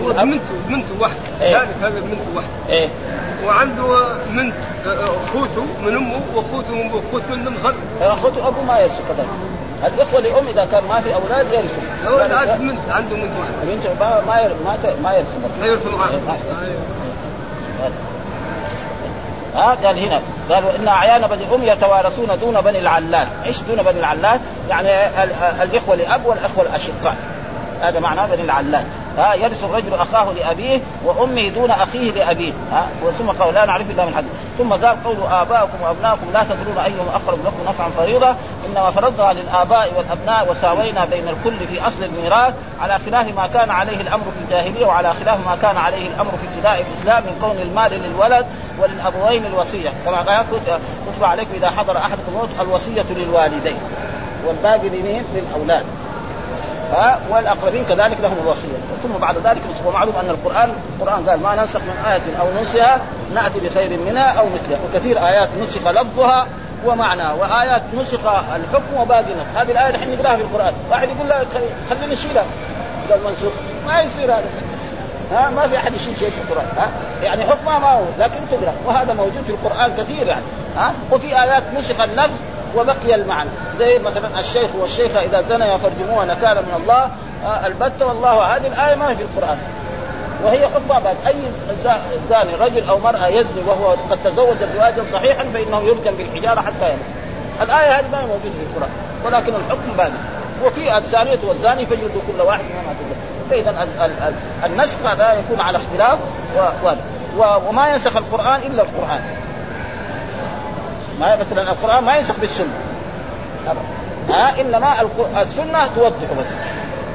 هو بمنته بمنته واحدة إيه. الهالك هذا بمنته واحدة إيه. وعنده بنت أخوته من أمه وأخوته من أبوه، اخوت من أم ظل اخوته ابوه ما يرث كذلك الإخوة لام إذا كان ما في أولاد يرثوا لو الان بنت عنده بنت واحدة بنت ما ما ما ت- ما يرثوا إيه، ها قال هنا قالوا إن أعيان بني ام يتوارثون دون بني العلات، إيش دون بني العلات؟ يعني ال- ال- الإخوة لأب والإخوة الاشقاء. هذا معناه بني العلات، ها يرث الرجل أخاه لأبيه وأمه دون أخيه لأبيه، ها ثم قال لا نعرف إلا من حد، ثم قال قول ابائكم وابنائكم لا تدرون أيهم أقرب لكم نفعا فريضة، إنما فرضنا للآباء والأبناء وساوينا بين الكل في أصل الميراث على خلاف ما كان عليه الأمر في الجاهلية وعلى خلاف ما كان عليه الأمر في ابتداء الإسلام من كون المال للولد وللأبوين الوصية، كما قال كت- كتب عليكم إذا حضر أحدكم الموت الوصية للوالدين والباقي لمين؟ للأولاد. ها والأقربين كذلك لهم الوصية. ثم بعد ذلك ومعلوم أن القرآن القرآن قال ما ننسخ من آية أو ننسها نأتي بخير منها أو مثلها. وكثير آيات نسخ لفظها ومعنى وآيات نسخ الحكم وباقي هذه الآية نحن نقراها في القرآن. واحد يقول لا خ- خلينا نشيلها قال منسوخ. ما يصير هذا. ها ما في أحد يشيل شيء في القرآن. ها يعني حكمها ما هو لكن تقرأ. وهذا موجود في القرآن كثير يعني. ها وفي آيات نسخ اللفظ وبقي المعنى. زي مثلا الشيخ والشيخة إذا زنيا فارجموها نكالا من الله آه، البتة والله هذه الآية ما هي في القرآن. وهي حكمها بعد زا- زاني رجل أو مرأة يزني وهو قد تزوج زواجا صحيحا فإنه يرجم بالحجارة حتى يموت. الآية هذه ما هي موجودة في القرآن ولكن الحكم باقي وفي الزانية والزاني فجلدوا كل واحد ما تجلد فاذا ال- ال- ال- النسخ هذا يكون على اختلاف و- و- وما ينسخ القرآن إلا القرآن. ما مثلا القرآن ما ينسخ بالسنة. ها؟ إنما الق- السنة توضح بس.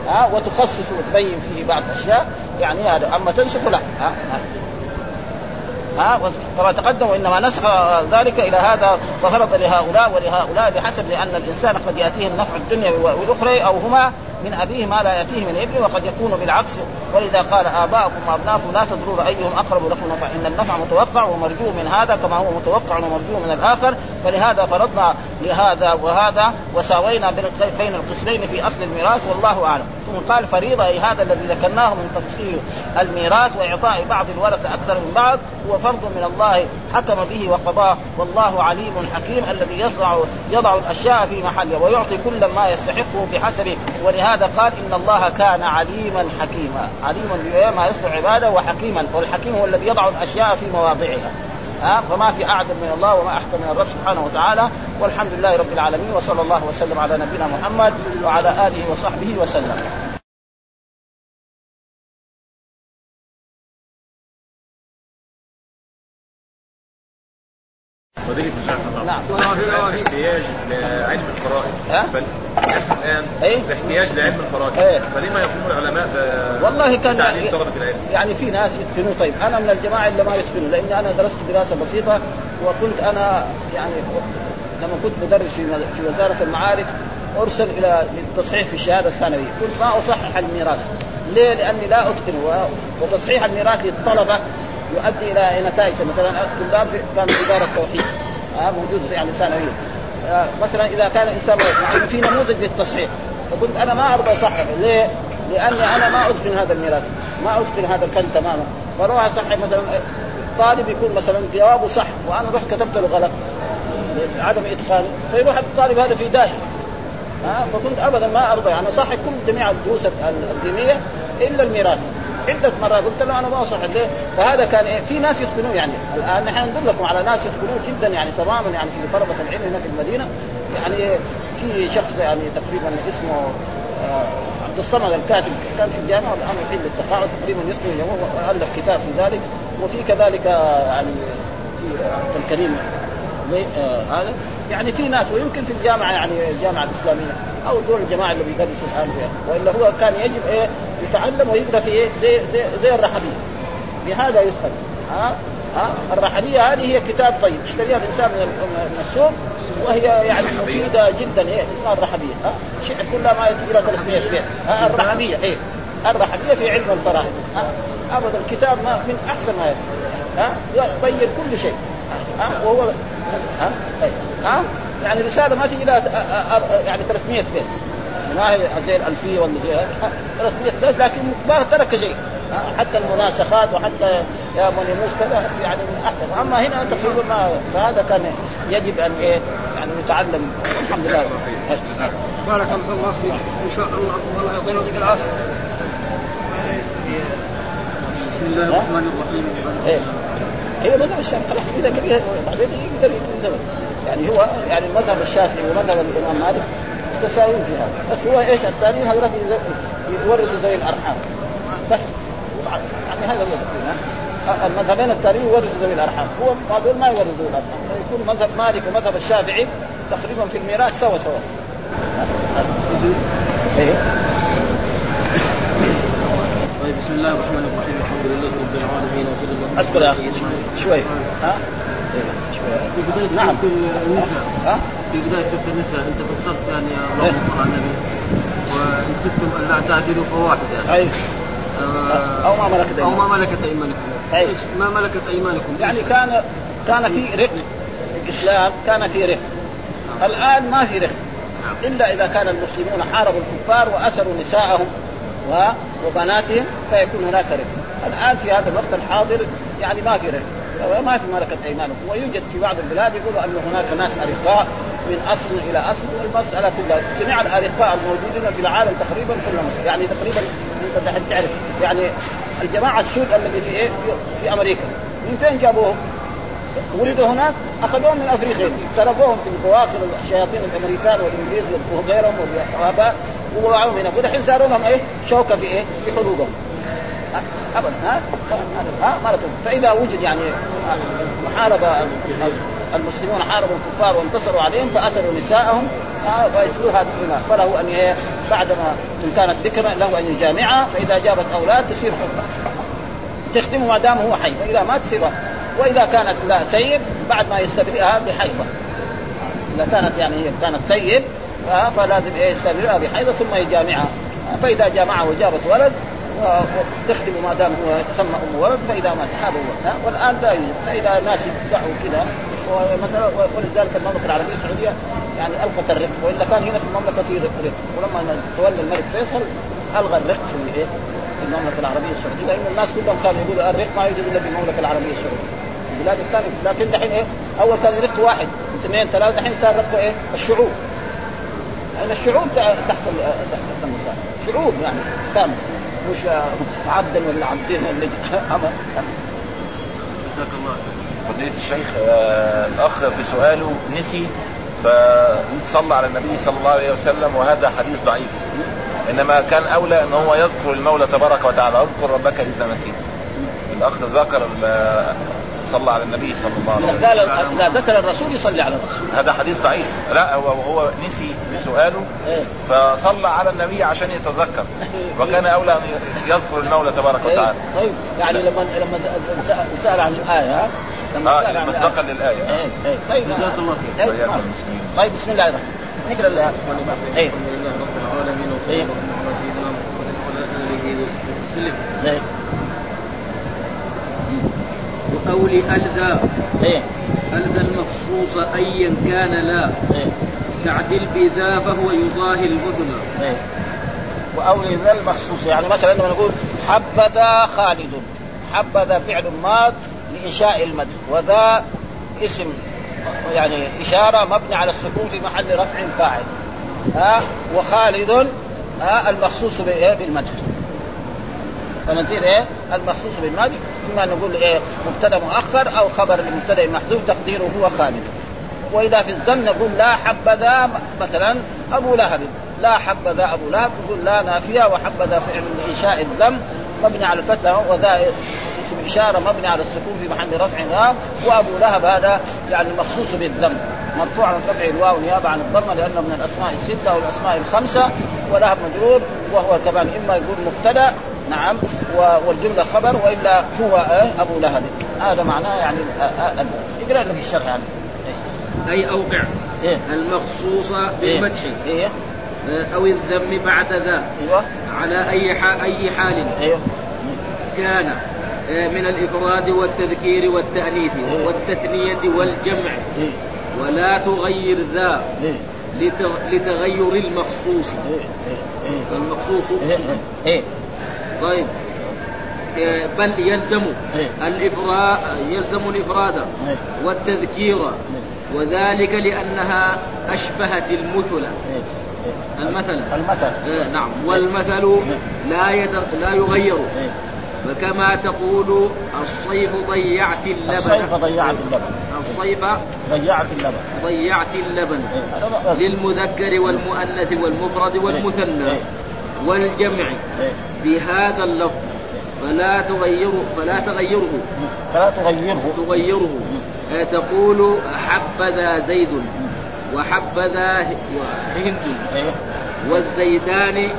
ها؟ وتخصص وتبين فيه بعض الاشياء يعني هذا. أما تنسخ لا. ها, ها. كما تقدم وإنما نسخ ذلك إلى هذا ففرض لهؤلاء ولهؤلاء بحسب لأن الإنسان قد يأتيه النفع الدنيا والأخرى أو هما من أبيه ما لا يأتيه من ابنه وقد يكون بالعكس. ولذا قال آباؤكم وابناؤكم لا تدرون أيهم أقرب لكم نفعا إن النفع متوقع ومرجو من هذا كما هو متوقع ومرجو من الآخر. فلهذا فرضنا لهذا وهذا وساوينا بين القسمين في أصل الميراث والله أعلم. ثم قال فريضة أي هذا الذي ذكرناه من تفصيل الميراث وإعطاء بعض الورثة أكثر من بعض هو فرض من الله حكم به وقضاه. والله عليم حكيم الذي يضع يضع الأشياء في محلها ويعطي كل ما يستحقه بحسبه. ولهذا قال إن الله كان عليما حكيما. عليما بما يصلح عباده وحكيما. والحكيم هو الذي يضع الأشياء في مواضعها. ها؟ فما في اعظم من الله وما أحكم من الرب سبحانه وتعالى. والحمد لله رب العالمين. وصلى الله وسلم على نبينا محمد وعلى آله وصحبه وسلم. فضيلة الشيخ الله نعم. احتياج لعلم الفرائض ها؟ الآن إيه؟ باحتياج لعلم الفرائض إيه. فلما يقوم العلماء والله كان العلم يعني في ناس يتقنوا طيب أنا من الجماعة اللي ما يتقنوا لأني أنا درست دراسة بسيطة وكنت أنا يعني لما كنت مدرس في وزارة المعارف أرسل إلى للتصحيح في الشهادة الثانوية، كنت ما أصحح الميراث. ليه؟ لأني لا أتقن وتصحيح الميراث للطلبة يؤدي إلى نتائج مثلا طلاب في- كان في إدارة التوحيد آه موجود يعني ثانوية. مثلا إذا كان الإنسان يعني في نموذج للتصحيح فكنت أنا ما أرضى اصحح ليه؟ لاني أنا ما أتقن هذا الميراث، ما أتقن هذا الفن تماما، فاروح اصحح مثلا طالب يكون مثلا جوابه صح وأنا رحت كتبت له غلط عدم إتقانه فيروح الطالب هذا في داهية. ها؟ فكنت ابدا ما أرضى يعني اصحح كل جميع الدروس الدينية إلا الميراث. عدة مرات قلت له أنا ما اصحح ليه؟ فهذا كان إيه؟ في ناس يتقنون يعني الآن نحن ندلكم على ناس يتقنون جدا يعني تماما يعني في طلبة العلم هنا في المدينة يعني في شخص يعني تقريبا اسمه آه عبد الصمد الكاتب كان في الجامعة والآن يحل التقاعد تقريبا يتقن اليوم وألف كتاب في ذلك وفي كذلك يعني في عبد الكريم هذا. يعني في ناس ويمكن في الجامعة يعني الجامعة الإسلامية أو دول الجماعة اللي بيدرسوا الان فيها وإلا هو كان يجب إيه؟ يتعلم ويقرا في إيه؟ زي زي, زي الرحبية. بهذا يدخل. ها؟ ها؟ الرحبية هذه هي كتاب طيب. يشتريها الإنسان من من السوق وهي يعني مفيدة جدا. هي اسمها الرحبية. ها؟ شعر كلها ما لها 300 بيت ها؟ الرحبية. إيه؟ الرحبية في علم الفرائض. ابدا الكتاب ما من أحسن ما يكون. ها؟ يبين كل شيء. ها؟ وهو ها. ها؟ يعني رسالة ما تجي لها يعني 300 بيت. ما هي زي الألفية ولا زي 300 بيت لكن ما ترك شيء. حتى المناسخات وحتى يا من يموت كذا يعني من أحسن. أما هنا تقريبا ما فهذا كان يجب أن إيه؟ يعني نتعلم. الحمد لله. بارك الله فيك. إن شاء الله. والله يعطينا ويعطيك العافية. بسم الله الرحمن الرحيم. إيه. هي مذهب الشافعي. خلاص إذا بعدين يقدر يكون يعني هو يعني مذهب الشافعي ومذهب الإمام مالك متساويين في هذا. بس هو إيش الثاني؟ هذول يورثوا زي الأرحام. بس. يعني هذا هو المذهبين الثانيين يورثوا ذوي الأرحام. هو هذول ما يورثوا ذوي الأرحام. يكون مذهب مالك ومذهب الشافعي تقريبا في الميراث سوا سوا. إيه؟ بسم الله الرحمن الرحيم. الحمد لله رب العالمين وصلى الله أسكت يا أخي. شوي. ها؟ في بداية نعم. النساء. ها؟ في بداية سورة النساء. أنت فسرت يعني اللهم صل على النبي. وإن خفتم أن لا تعدلوا فواحدة أي. آه، أو ما ملكت أو ما أيمانكم. ملكت أيمانكم. أي. إيش؟ ما ملكت أيمانكم. يعني كان كان في رق. في الإسلام كان في رق. الآن ما في رق. إلا إذا كان المسلمون حاربوا الكفار وأسروا نساءهم. وبناتهم فيكون هناك رق الآن في هذا الوقت الحاضر يعني ما في رق ما في ملكة أيمانكم ويوجد في بعض البلاد يقولوا أن هناك ناس أرقاء من أصل إلى أصل. والمسألة كلها جميع الأرقاء الموجودين في العالم تقريبا كلهم. يعني تقريبا أنت تعرف. يعني الجماعة السود الذي في إيه؟ في أمريكا. من فين جابوهم؟ ولدوا هناك أخذوهم من أفريقيا سرقوهم في البواخر الشياطين الأمريكان والإنجليز وغيرهم والوهاباء ووضعوهم هنا ودحين صاروا لهم إيه؟ شوكة في إيه؟ في حدودهم. ابدا ها؟ ها؟ ما فإذا وجد يعني محارب المسلمون حاربوا الكفار وانتصروا عليهم فاسروا نساءهم ها، ويسلوا هذه الإمام فله أن بعدما إن كانت بكرا له أن يجامعها فإذا جابت أولاد تصير حرة. تخدمه ما دام هو حي فإذا ما تصير وإذا كانت لا سيد بعد ما يستبرئها بحيضة. إذا كانت يعني هي كانت سيد آه، فلازم إيه يستبرئها بحيضة ثم يجامعها. آه، فإذا جامعها وجابت ولد و- وتخدم ما دام هو يتسمى أم ولد فإذا مات هذا هو. آه، والآن لا يوجد. فإذا الناس يدعوا كذا ومثلا ولذلك المملكة العربية السعودية يعني ألقت الرق وإلا كان هنا في المملكة في رق. ولما تولى الملك فيصل ألغى الرق في إيه؟ في المملكة العربية السعودية لأن الناس كلهم كانوا يقولوا الرق ما يوجد إلا في المملكة العربية السعودية. البلاد الثانية لكن دحين إيه؟ أول كان رق واحد اثنين ثلاثة دحين صار رق إيه؟ الشعوب. لأن الشعوب تحت تحت النساء شعوب يعني كامل مش آه، عبدا ولا عبدين ولا [laughs] جزاك الله خير. فضيلة الشيخ آه، الأخ في سؤاله نسي فصلى على النبي صلى الله عليه وسلم وهذا حديث ضعيف. إنما كان أولى أن هو يذكر المولى تبارك وتعالى. أذكر ربك إذا نسيت. الأخ ذكر ال- صلى على النبي صلى الله عليه وسلم قال اذا ذكر الرسول يصلي على الرسول هذا حديث ضعيف لا هو هو نسي في سؤاله إيه. فصلى على النبي عشان يتذكر وكان أولى أن يذكر المولى تبارك إيه. وتعالى طيب يعني لما لما سأل- سال عن الايه ها لما آه سال عن مصداقا الآية. للآية إيه إيه طيب جزاك الله خير. إيه،. طيب بسم الله الرحمن نقرا ال- إيه الحمد لله رب العالمين وصلى إيه. الله على سيدنا محمد وعلى اله وصحبه وسلم وقول ألذا إيه. ألذا المخصوص أيا كان لا. إيه. تعدل بذا فهو يضاهي البذل إيه. واولي ذا المخصوص يعني مثلا لما نقول حبذا خالد حبذا فعل ماض لإنشاء المد. وذا اسم يعني إشارة مبني على السكون في محل رفع فاعل. ها؟ وخالد ها؟ المخصوص بإيه؟ بالمدح. فنصير إيه؟ المخصوص بالماضي اما نقول إيه مبتدا مؤخر أو خبر لمبتدا محذوف تقديره هو خالد. وإذا في الذم نقول لا حبذا مثلا أبو لهب. لا حبذا أبو لهب نقول لا نافية وحبذا فعل لانشاء الذم مبني على الفتح وذا اسم إشارة مبني على السكون في محل رفع ناب وأبو لهب هذا يعني مخصوص بالذم. مرفوع عن رفع الواو نيابة عن الضمه لأنه من الأسماء الستة والأسماء الخمسة ولهب مجرور وهو كمان إما يقول مبتدا نعم والجملة خبر وإلا هو آه، أبو لهب. هذا معناه يعني آه، آه، اقرا لنا في الشرح يعني. أي أوقع. إيه. المخصوص بالمدح. إيه. أو الذم بعد ذا. أيوه. على أي حال أي حال. أيوه. كان آه، من الإفراد والتذكير والتأنيث إيه. والتثنية والجمع. إيه. ولا تغير ذا. لت- لتغير المخصوص. إيه. إيه. فالمخصوص إيه. إيه. طيب. آه، بل يلزم إيه. الإفراد يلزم الإفراد إيه. والتذكير. وذلك لأنها أشبهت المثل. المثل. المثل. نعم. والمثل لا. لا يغير. إيه. فكما تقول الصيف ضيعت الصيف اللبن ضيعت اللبن. الصيف ضيعت اللبن. ضيعت اللبن. إيه. للمذكر والمؤنث والمفرد والمثنى إيه. والجمع. إيه. بهذا اللفظ. فلا تغيره فلا تغيره. فلا تغيره. تغيره. تقول حبذا زيد وحبذا هند إيه. والزيدان. إيه.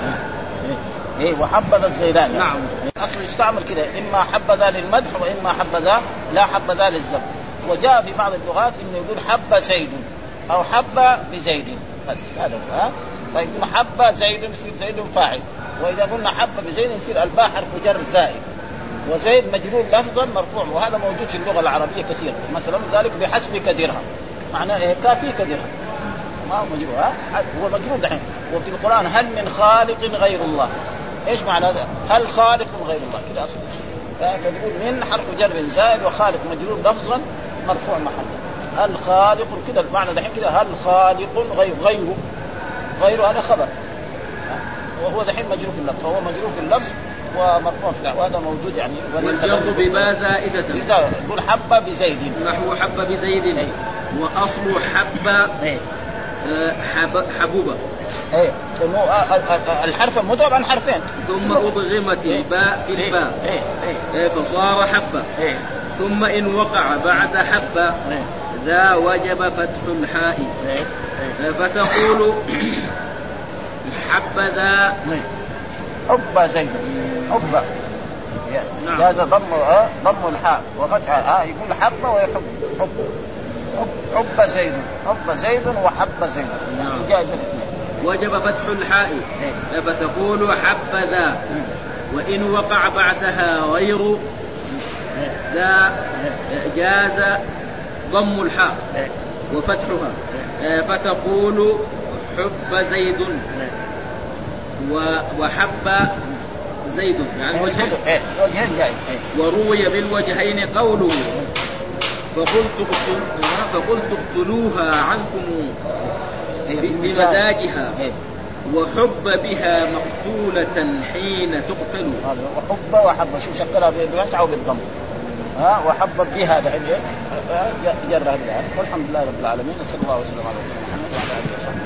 إيه. وحبذا الزيدان. نعم. أصلا يستعمل كده. إما حبذا للمدح وإما حبذا لا حبذا للذم وجاء في بعض اللغات إنه يقول حب زيد أو حب بزيد. بس هذا هو ها؟ فيقول حب زيد يصير زيد فاعل. وإذا قلنا حب بزيد يصير الباء حرف جر زائد. وزيد مجرور لفظا مرفوع وهذا موجود في اللغة العربية كثير مثلا ذلك بحسبك درهم معناه إيه؟ كافيك درهم ما هو مجرور ها؟ هو مجرور دحين. وفي القرآن هل من خالق غير الله؟ إيش معنى هذا؟ هل خالق غير الله؟ كذا أصلا فتقول من حرف جر زائد وخالق مجرور لفظا مرفوع محلا هل خالق كذا المعنى دحين كذا هل خالق غير غيره؟ غيره هذا خبر. وهو دحين مجرور في اللفظ فهو مجرور في اللفظ ومرفوع في. وهذا موجود يعني. والجر بما زائدة. إذا يقول حب بزيد. نحو حب بزيد. وأصل حب إيه. آه، حب حبوبة إيه. آه، آه، الحرف مضرب عن حرفين. ثم أضغمت الباء في إيه. الباء. إيه. إيه. آه، فصار حبة إيه. ثم إن وقع بعد حبة إيه. ذا وجب فتح الحاء. إيه. آه، فتقول [coughs] حبذا. حب زيد. حب. نعم. جاز ضم ضم الحاء وفتحها آه يقول حب ويحب. حب. حب حب زيد. حب زيد وحب زيد. نعم. جاز الاثنين وجب فتح الحاء. آه، فتقول حبذا. وإن وقع بعدها غير. ذا جاز ضم الحاء. وفتحها. فتقول حب زيد. وحب زيد. يعني وجهين. إيه وجهين جاي إيه. وروي بالوجهين قوله. فقلت فقلت اقتلوها عنكم إيه،. بمزاجها. وحب بها مقتولة حين تقتل. وحب وحب. شو شكلها؟ بالفتحه وبالضم ها؟ وحب بها دحين جرها بها والحمد لله رب العالمين. وصلى الله وسلم على محمد وعلى آله وصحبه.